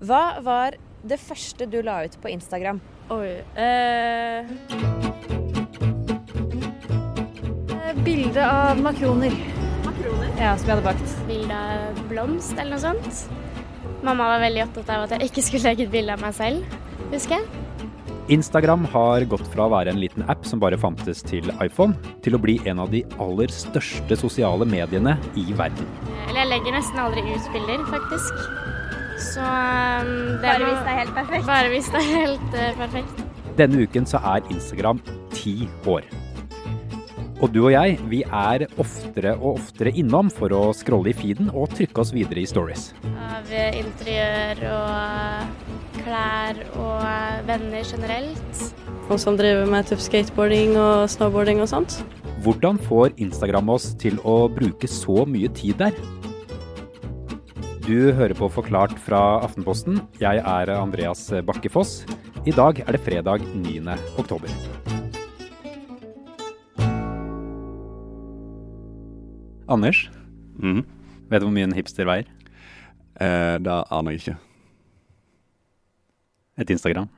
Hva var det første du la ut på Instagram? Oi eh, eh, Bilde av makroner. Makroner? Ja, som jeg hadde bakt. Bilde av blomst eller noe sånt. Mamma var veldig opptatt av at jeg ikke skulle legge et bilde av meg selv, husker jeg. Instagram har gått fra å være en liten app som bare fantes til iPhone, til å bli en av de aller største sosiale mediene i verden. Eller jeg legger nesten aldri ut bilder, faktisk. Så um, det Bare hvis det er helt perfekt. Bare hvis det er helt uh, perfekt. Denne uken så er Instagram ti år. Og du og jeg, vi er oftere og oftere innom for å scrolle i feeden og trykke oss videre i stories. Av interiør og uh, klær og uh, venner generelt. Og som driver med tøff skateboarding og snowboarding og sånt. Hvordan får Instagram oss til å bruke så mye tid der? Du hører på Forklart fra Aftenposten. Jeg er Andreas Bakkefoss. I dag er det fredag 9. oktober. Anders, Mhm. vet du hvor mye en hipster veier? Eh, det aner jeg ikke. Et Instagram.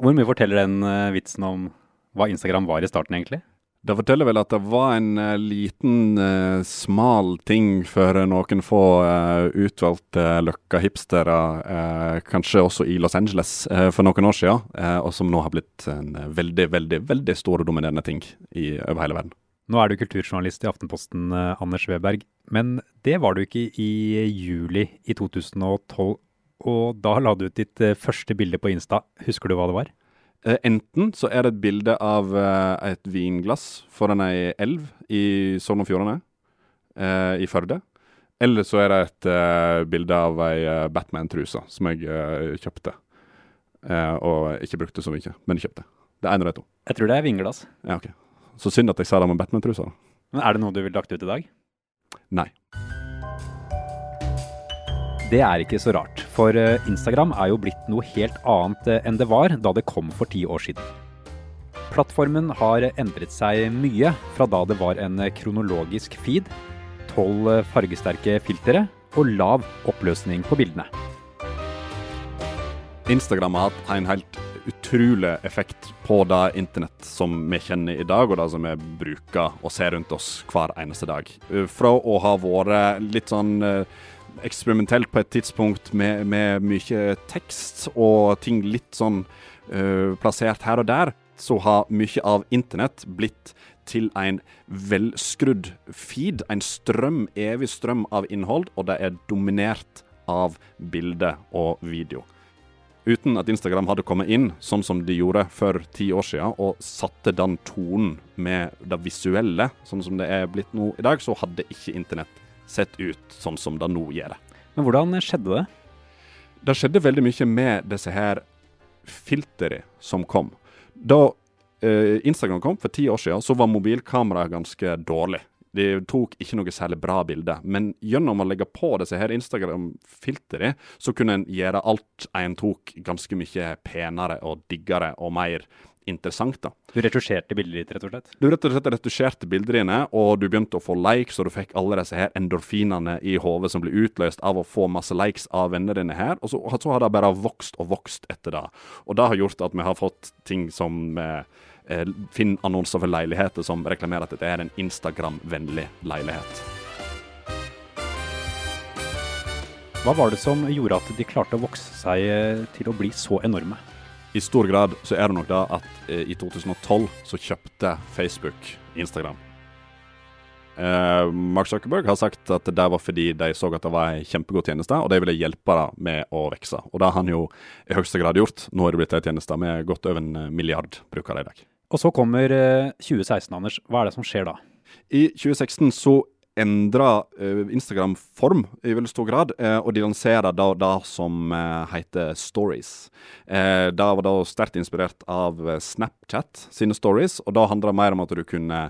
Hvor mye forteller den eh, vitsen om hva Instagram var i starten, egentlig? Det forteller vel at det var en uh, liten, uh, smal ting for noen få uh, utvalgte løkka hipstere, eh, kanskje også i Los Angeles for noen år siden, og som nå har blitt en veldig, veldig, veldig stor og dominerende ting i, over hele verden. Nå er du kulturjournalist i Aftenposten, Anders Weberg, men det var du ikke i juli i 2012. Og da la du ut ditt første bilde på Insta. Husker du hva det var? Eh, enten så er det et bilde av eh, et vinglass foran ei elv i Sogn og Fjordane, eh, i Førde. Eller så er det et bilde av ei Batman-truse som jeg kjøpte. Eh, og ikke brukte så mye, men kjøpte. Det er en av de to. Jeg tror det er vinglass. Ja, ok. Så synd at jeg sa det med Batman-trusa. Men er det noe du ville lagt ut i dag? Nei. Det er ikke så rart, for eh, Instagram er jo blitt noe helt annet eh, enn det var da det kom for ti år siden. Plattformen har endret seg mye fra da det var en kronologisk feed, tolv eh, fargesterke filtre og lav oppløsning på bildene. Instagram har hatt en helt utrolig effekt på det internett som vi kjenner i dag, og det som vi bruker og ser rundt oss hver eneste dag. Fra å ha vært litt sånn eksperimentelt på et tidspunkt med, med mye tekst og ting litt sånn uh, plassert her og der, så har mye av internett blitt til en velskrudd feed, en strøm, evig strøm av innhold, og det er dominert av bilde og video. Uten at Instagram hadde kommet inn, sånn som de gjorde for ti år siden, og satte den tonen med det visuelle, sånn som det er blitt nå i dag, så hadde ikke internett sett ut sånn som det nå gjør det. Men hvordan skjedde det? Det skjedde veldig mye med disse her filtrene som kom. Da eh, Instagram kom for ti år siden, så var mobilkameraet ganske dårlig. De tok ikke noe særlig bra bilde, men gjennom å legge på disse her Instagram-filtrene, så kunne en gjøre alt en tok ganske mye penere og diggere og mer interessant. da. Du retusjerte bildet ditt, rett og slett? Du rett og slett retusjerte bildene dine, og du begynte å få likes, og du fikk alle disse her endorfinene i hodet som ble utløst av å få masse likes av vennene dine her, og så, så har det bare vokst og vokst etter det. Og det har gjort at vi har fått ting som eh, eh, Finn annonser for leiligheter som reklamerer at dette er en Instagram-vennlig leilighet. Hva var det som gjorde at de klarte å vokse seg eh, til å bli så enorme? I stor grad så er det nok da at eh, i 2012 så kjøpte Facebook Instagram. Eh, Mark Zuckerberg har sagt at det var fordi de så at det var en kjempegod tjeneste, og de ville hjelpe det med å vokse. Og det har han jo i høyeste grad gjort. Nå er det blitt en tjeneste med godt over en milliard brukere i dag. Og så kommer eh, 2016, Anders. Hva er det som skjer da? I 2016 så endra eh, Instagram form i veldig stor grad, eh, og de lanserer da det som eh, heter stories. Det var da sterkt inspirert av Snapchat sine stories, og da handla det mer om at du kunne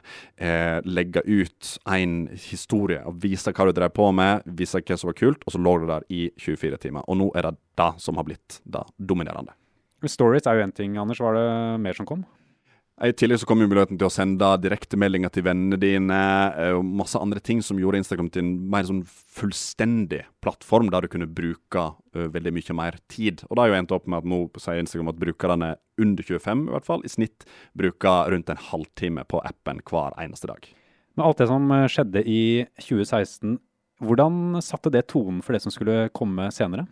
legge ut en historie og vise hva du drev på med, vise hva som var kult, og så lå det der i 24 timer. Og nå er det det som har blitt det dominerende. Stories er jo én ting, Anders. Var det mer som kom? I tillegg så kom jo muligheten til å sende direktemeldinger til vennene dine, eh, og masse andre ting som gjorde Instagram til en mer sånn fullstendig plattform, der du kunne bruke uh, veldig mye mer tid. Og det har jo endt opp med at nå sier Instagram at brukerne under 25 i hvert fall, i snitt bruker rundt en halvtime på appen hver eneste dag. Med alt det som eh, skjedde i 2016, hvordan satte det tonen for det som skulle komme senere?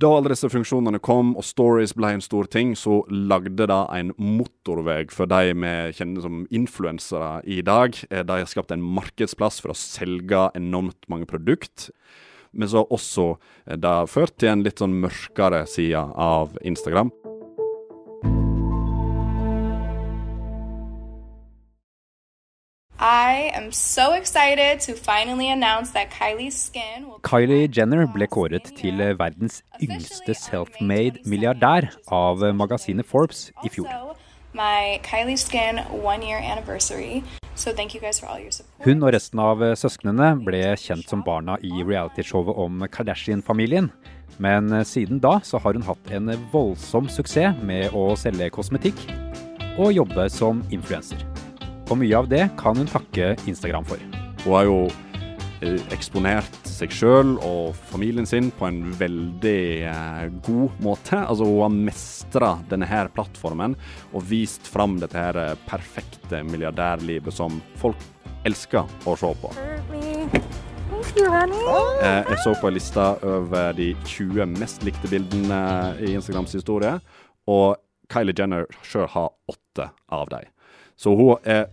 Da alle disse funksjonene kom og stories ble en stor ting, så lagde det en motorvei for de vi kjenner som influensere i dag. Eh, de har skapt en markedsplass for å selge enormt mange produkt. Men så har også eh, det ført til en litt sånn mørkere side av Instagram. I am so excited to finally announce that Kylie Skin will Kylie Jenner ble kåret til verdens yngste self-made milliardær av magasinet Forbes i fjor. My Kylie Skin one year anniversary. So thank you guys for all your support. Hun og resten av søsknene ble kjent som barna i realityshowet om Kardashian-familien. Men siden da så har hun hatt en voldsom suksess med å selge kosmetikk og jobbe som influenser. Og mye av det kan hun takke Instagram for. Hun har jo eh, eksponert seg sjøl og familien sin på en veldig eh, god måte. Altså Hun har mestra denne her plattformen og vist fram dette her eh, perfekte milliardærlivet som folk elsker å se på. Eh, jeg så på en liste over de 20 mest likte bildene i Instagrams historie, og Kylie Jenner sjøl har åtte av dem. Så hun er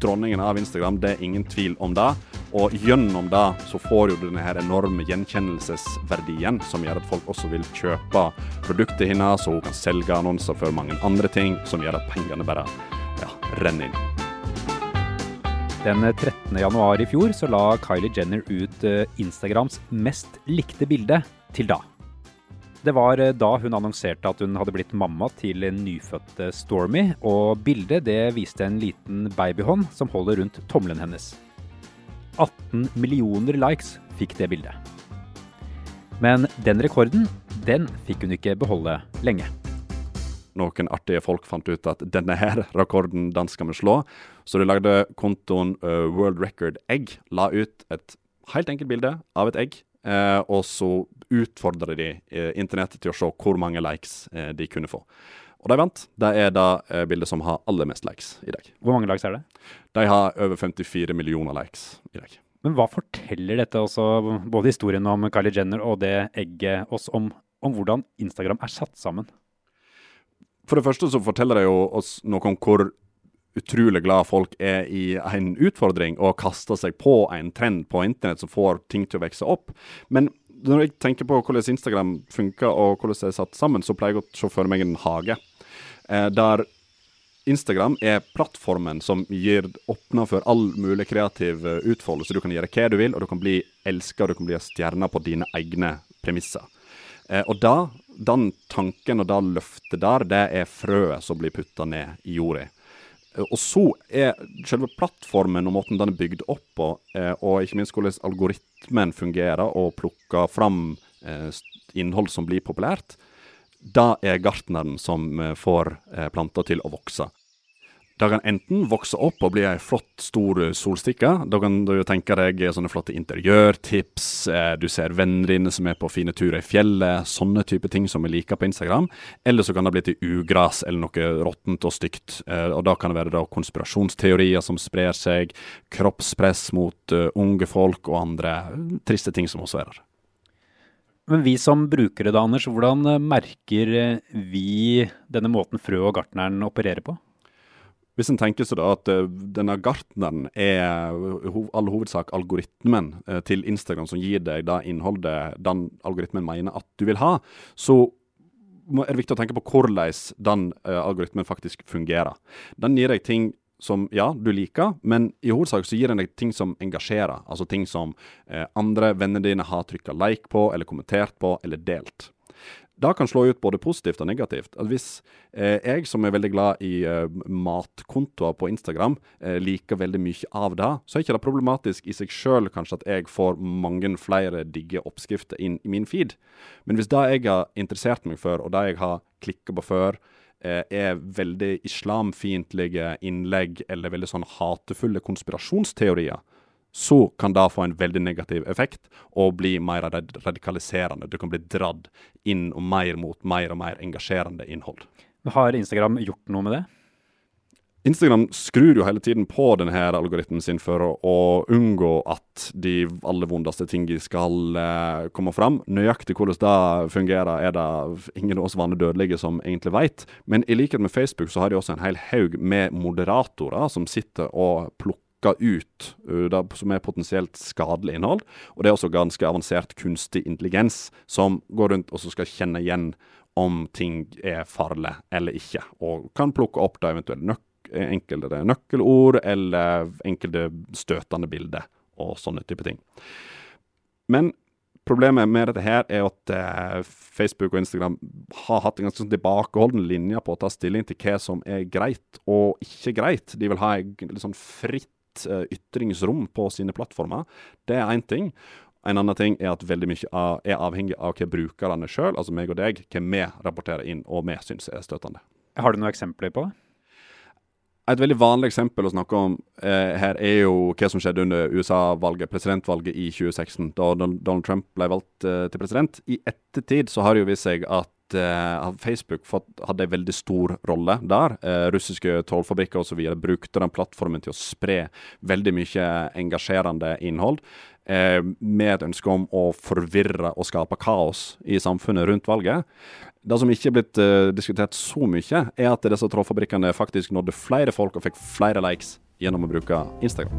dronningen av Instagram, det er ingen tvil om det. Og gjennom det så får du denne her enorme gjenkjennelsesverdien som gjør at folk også vil kjøpe produktet hennes, så hun kan selge annonser for mange andre ting, som gjør at pengene bare ja, renner inn. Den 13. januar i fjor så la Kylie Jenner ut eh, Instagrams mest likte bilde til da. Det var eh, da hun annonserte at hun hadde blitt mamma til nyfødte Stormy, og bildet det viste en liten babyhånd som holder rundt tommelen hennes. 18 millioner likes fikk det bildet. Men den rekorden, den fikk hun ikke beholde lenge. Noen artige folk fant ut at denne her rekorden, den skal vi slå. Så de lagde kontoen uh, World Record Egg, la ut et helt enkelt bilde av et egg Eh, og så utfordra de eh, internettet til å se hvor mange likes eh, de kunne få. Og de vant. Det er det eh, bildet som har aller mest likes i dag. Hvor mange likes er det? De har over 54 millioner likes i dag. Men hva forteller dette også, både historien om Kylie Jenner og det egget, oss om, om hvordan Instagram er satt sammen? For det første så forteller det jo oss noe om hvor utrolig glad folk er i en utfordring og kaster seg på en trend på internett som får ting til å vokse opp. Men når jeg tenker på hvordan Instagram funker og hvordan det er satt sammen, så pleier jeg å se for meg en hage. Eh, der Instagram er plattformen som gir åpner for all mulig kreativ eh, utfoldelse. Du kan gjøre hva du vil, og du kan bli elska og du kan bli stjerna på dine egne premisser. Eh, og da, den tanken og det løftet der, det er frøet som blir putta ned i jorda. Eh, og så er selve plattformen og måten den er bygd opp på, eh, og ikke minst hvordan algoritmen fungerer og plukker fram eh, innhold som blir populært, da er gartneren som får planta til å vokse. Det kan enten vokse opp og bli ei flott, stor solstikke. Da kan du tenke deg sånne flotte interiørtips, eh, du ser venner dine som er på fine turer i fjellet, sånne type ting som vi liker på Instagram. Eller så kan det bli til ugras eller noe råttent og stygt. Eh, og da kan det være da konspirasjonsteorier som sprer seg, kroppspress mot uh, unge folk og andre triste ting som også er der. Men vi som brukere da, Anders, hvordan merker vi denne måten frø og gartneren opererer på? Hvis en tenker seg da at uh, denne gartneren er all hovedsak algoritmen uh, til Instagram som gir deg det innholdet den algoritmen mener at du vil ha, så er det viktig å tenke på hvordan den uh, algoritmen faktisk fungerer. Den gir deg ting som ja, du liker, men i hovedsak så gir den deg ting som engasjerer. Altså ting som andre vennene dine har trykka like på, eller kommentert på, eller delt det kan slå ut både positivt og negativt. At hvis eh, jeg som er veldig glad i eh, matkontoer på Instagram, eh, liker veldig mye av det, så er ikke det problematisk i seg sjøl kanskje at jeg får mange flere digge oppskrifter inn i min feed. Men hvis det jeg har interessert meg for, og det jeg har klikka på før, eh, er veldig islamfiendtlige innlegg eller veldig sånn hatefulle konspirasjonsteorier, så kan det få en veldig negativ effekt og bli mer radikaliserende. Du kan bli dratt inn og mer mot mer og mer engasjerende innhold. Har Instagram gjort noe med det? Instagram skrur jo hele tiden på denne algoritmen sin for å, å unngå at de aller vondeste tingene skal eh, komme fram. Nøyaktig hvordan det fungerer, er det ingen av oss vanlige dødelige som egentlig vet. Men i likhet med Facebook så har de også en hel haug med moderatorer som sitter og plukker ut uh, det som er potensielt skadelig innhold. Og det er også ganske avansert kunstig intelligens som går rundt og skal kjenne igjen om ting er farlig eller ikke, og kan plukke opp da eventuelle nøk enkelte nøkkelord eller enkelte støtende bilder og sånne type ting. Men problemet med dette her er at eh, Facebook og Instagram har hatt en ganske sånn tilbakeholden linje på å ta stilling til hva som er greit og ikke greit. De vil ha en litt sånn fritt eh, ytringsrom på sine plattformer. Det er én ting. En annen ting er at veldig mye av, er avhengig av hva brukerne sjøl, altså meg og deg, hva vi rapporterer inn og vi syns er støtende. Har du noen eksempler på det? Et veldig vanlig eksempel å snakke om eh, her er jo hva som skjedde under USA-valget, presidentvalget i 2016, da Donald Trump ble valgt eh, til president. I ettertid så har det jo vist seg at eh, Facebook fått, hadde en veldig stor rolle der. Uh, russiske trollfabrikker osv. brukte den plattformen til å spre veldig mye engasjerende innhold. Eh, med et ønske om å forvirre og skape kaos i samfunnet rundt valget. Det som ikke er blitt uh, diskutert så mye, er at disse trollfabrikkene faktisk nådde flere folk og fikk flere likes gjennom å bruke Instagram.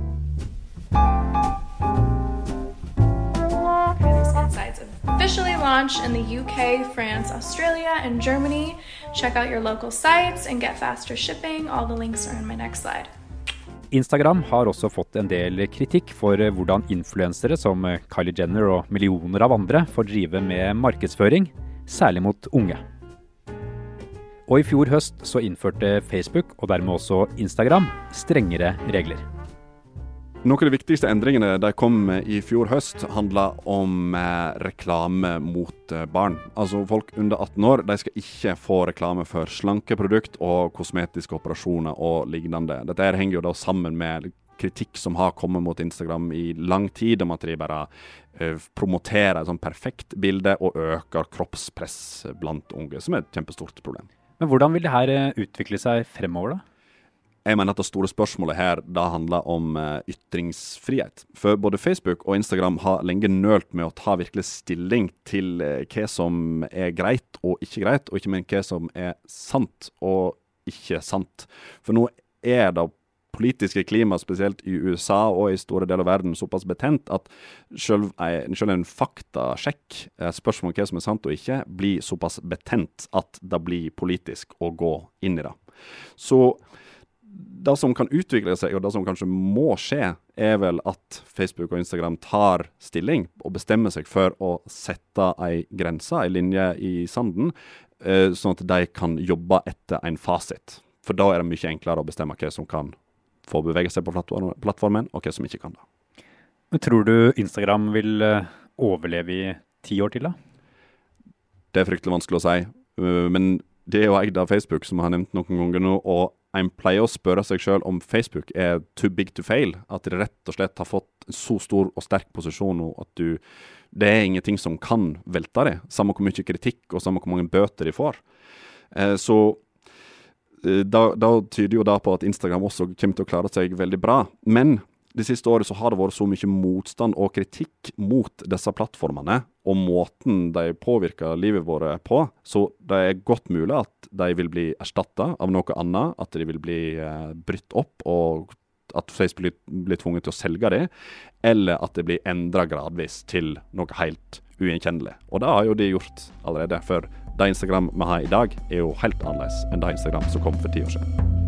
Officially launched in the UK, France, Australia, and Germany. Check out your local sites and get faster shipping. All the links are in my next slide. Instagram har også fått en del kritikk for hvordan influensere som Kylie Jenner og millioner av andre får drive med markedsføring særlig mot unge. Og i fjor høst så innførte Facebook, og dermed også Instagram, strengere regler. Noen av de viktigste endringene de kom med i fjor høst, handla om eh, reklame mot eh, barn. Altså Folk under 18 år de skal ikke få reklame for slankeprodukt og kosmetiske operasjoner og lignende. Dette henger jo da sammen med kritikk som har kommet mot Instagram i lang tid, om at de bare uh, promoterer et sånn perfekt bilde og øker kroppspress blant unge, som er et kjempestort problem. Men hvordan vil det her eh, utvikle seg fremover, da? Jeg mener at Det store spørsmålet her da handler om uh, ytringsfrihet. For både Facebook og Instagram har lenge nølt med å ta virkelig stilling til uh, hva som er greit og ikke greit, og ikke minst hva som er sant og ikke sant. For nå er det politiske klimaet, spesielt i USA og i store deler av verden, såpass betent at selv, selv en faktasjekk, eh, spørsmål om hva som er sant og ikke, blir såpass betent at det blir politisk å gå inn i det. Så det som kan utvikle seg, og det som kanskje må skje, er vel at Facebook og Instagram tar stilling og bestemmer seg for å sette ei grense, ei linje i sanden, eh, sånn at de kan jobbe etter en fasit. For da er det mye enklere å bestemme hva som kan få bevege seg på plattformen, og hva som ikke kan det. Men Tror du Instagram vil eh, overleve i ti år til, da? Det er fryktelig vanskelig å si. Uh, men det er jo eid av Facebook, som jeg har nevnt noen ganger nå. og en pleier å spørre seg sjøl om Facebook er too big to fail. At de rett og slett har fått så stor og sterk posisjon nå at du Det er ingenting som kan velte det. Samme hvor mye kritikk og samme hvor mange bøter de får. Eh, så Eh, da, da, tyder jo det på at Instagram også kommer til å klare seg veldig bra. Men de siste året så har det vært så mye motstand og kritikk mot disse plattformene og måten de påvirker livet vårt på, så det er godt mulig at de vil bli erstatta av noe annet. At de vil bli eh, brytt opp, og at Facebook blir, blir tvunget til å selge det. Eller at det blir endra gradvis til noe helt ugjenkjennelig. Og det har jo de gjort allerede. For det Instagram vi har i dag, er jo helt annerledes enn det Instagram som kom for ti år siden.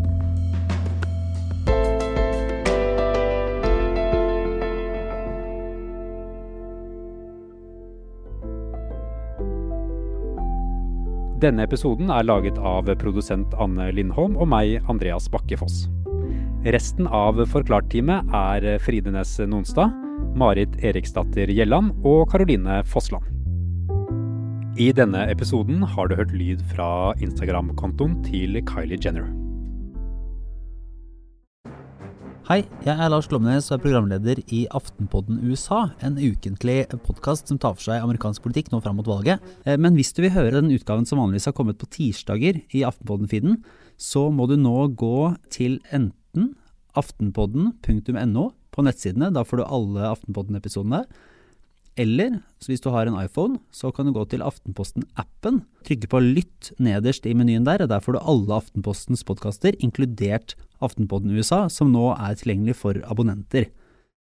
Denne episoden er laget av produsent Anne Lindholm og meg, Andreas Bakkefoss. Resten av Forklart-teamet er Fride Næss Nonstad, Marit Eriksdatter Gjelland og Karoline Fossland. I denne episoden har du hørt lyd fra Instagram-kontoen til Kylie Jenner. Hei, jeg er Lars Glomnes og er programleder i Aftenpodden USA, en ukentlig podkast som tar for seg amerikansk politikk nå fram mot valget. Eh, men hvis du vil høre den utgaven som vanligvis har kommet på tirsdager i Aftenpodden-feeden, så må du nå gå til enten aftenpodden.no på nettsidene, da får du alle Aftenpodden-episodene. Eller hvis du har en iPhone, så kan du gå til Aftenposten-appen, trykke på lytt nederst i menyen der, og der får du alle Aftenpostens podkaster, inkludert Aftenpodden USA, som nå er tilgjengelig for abonnenter.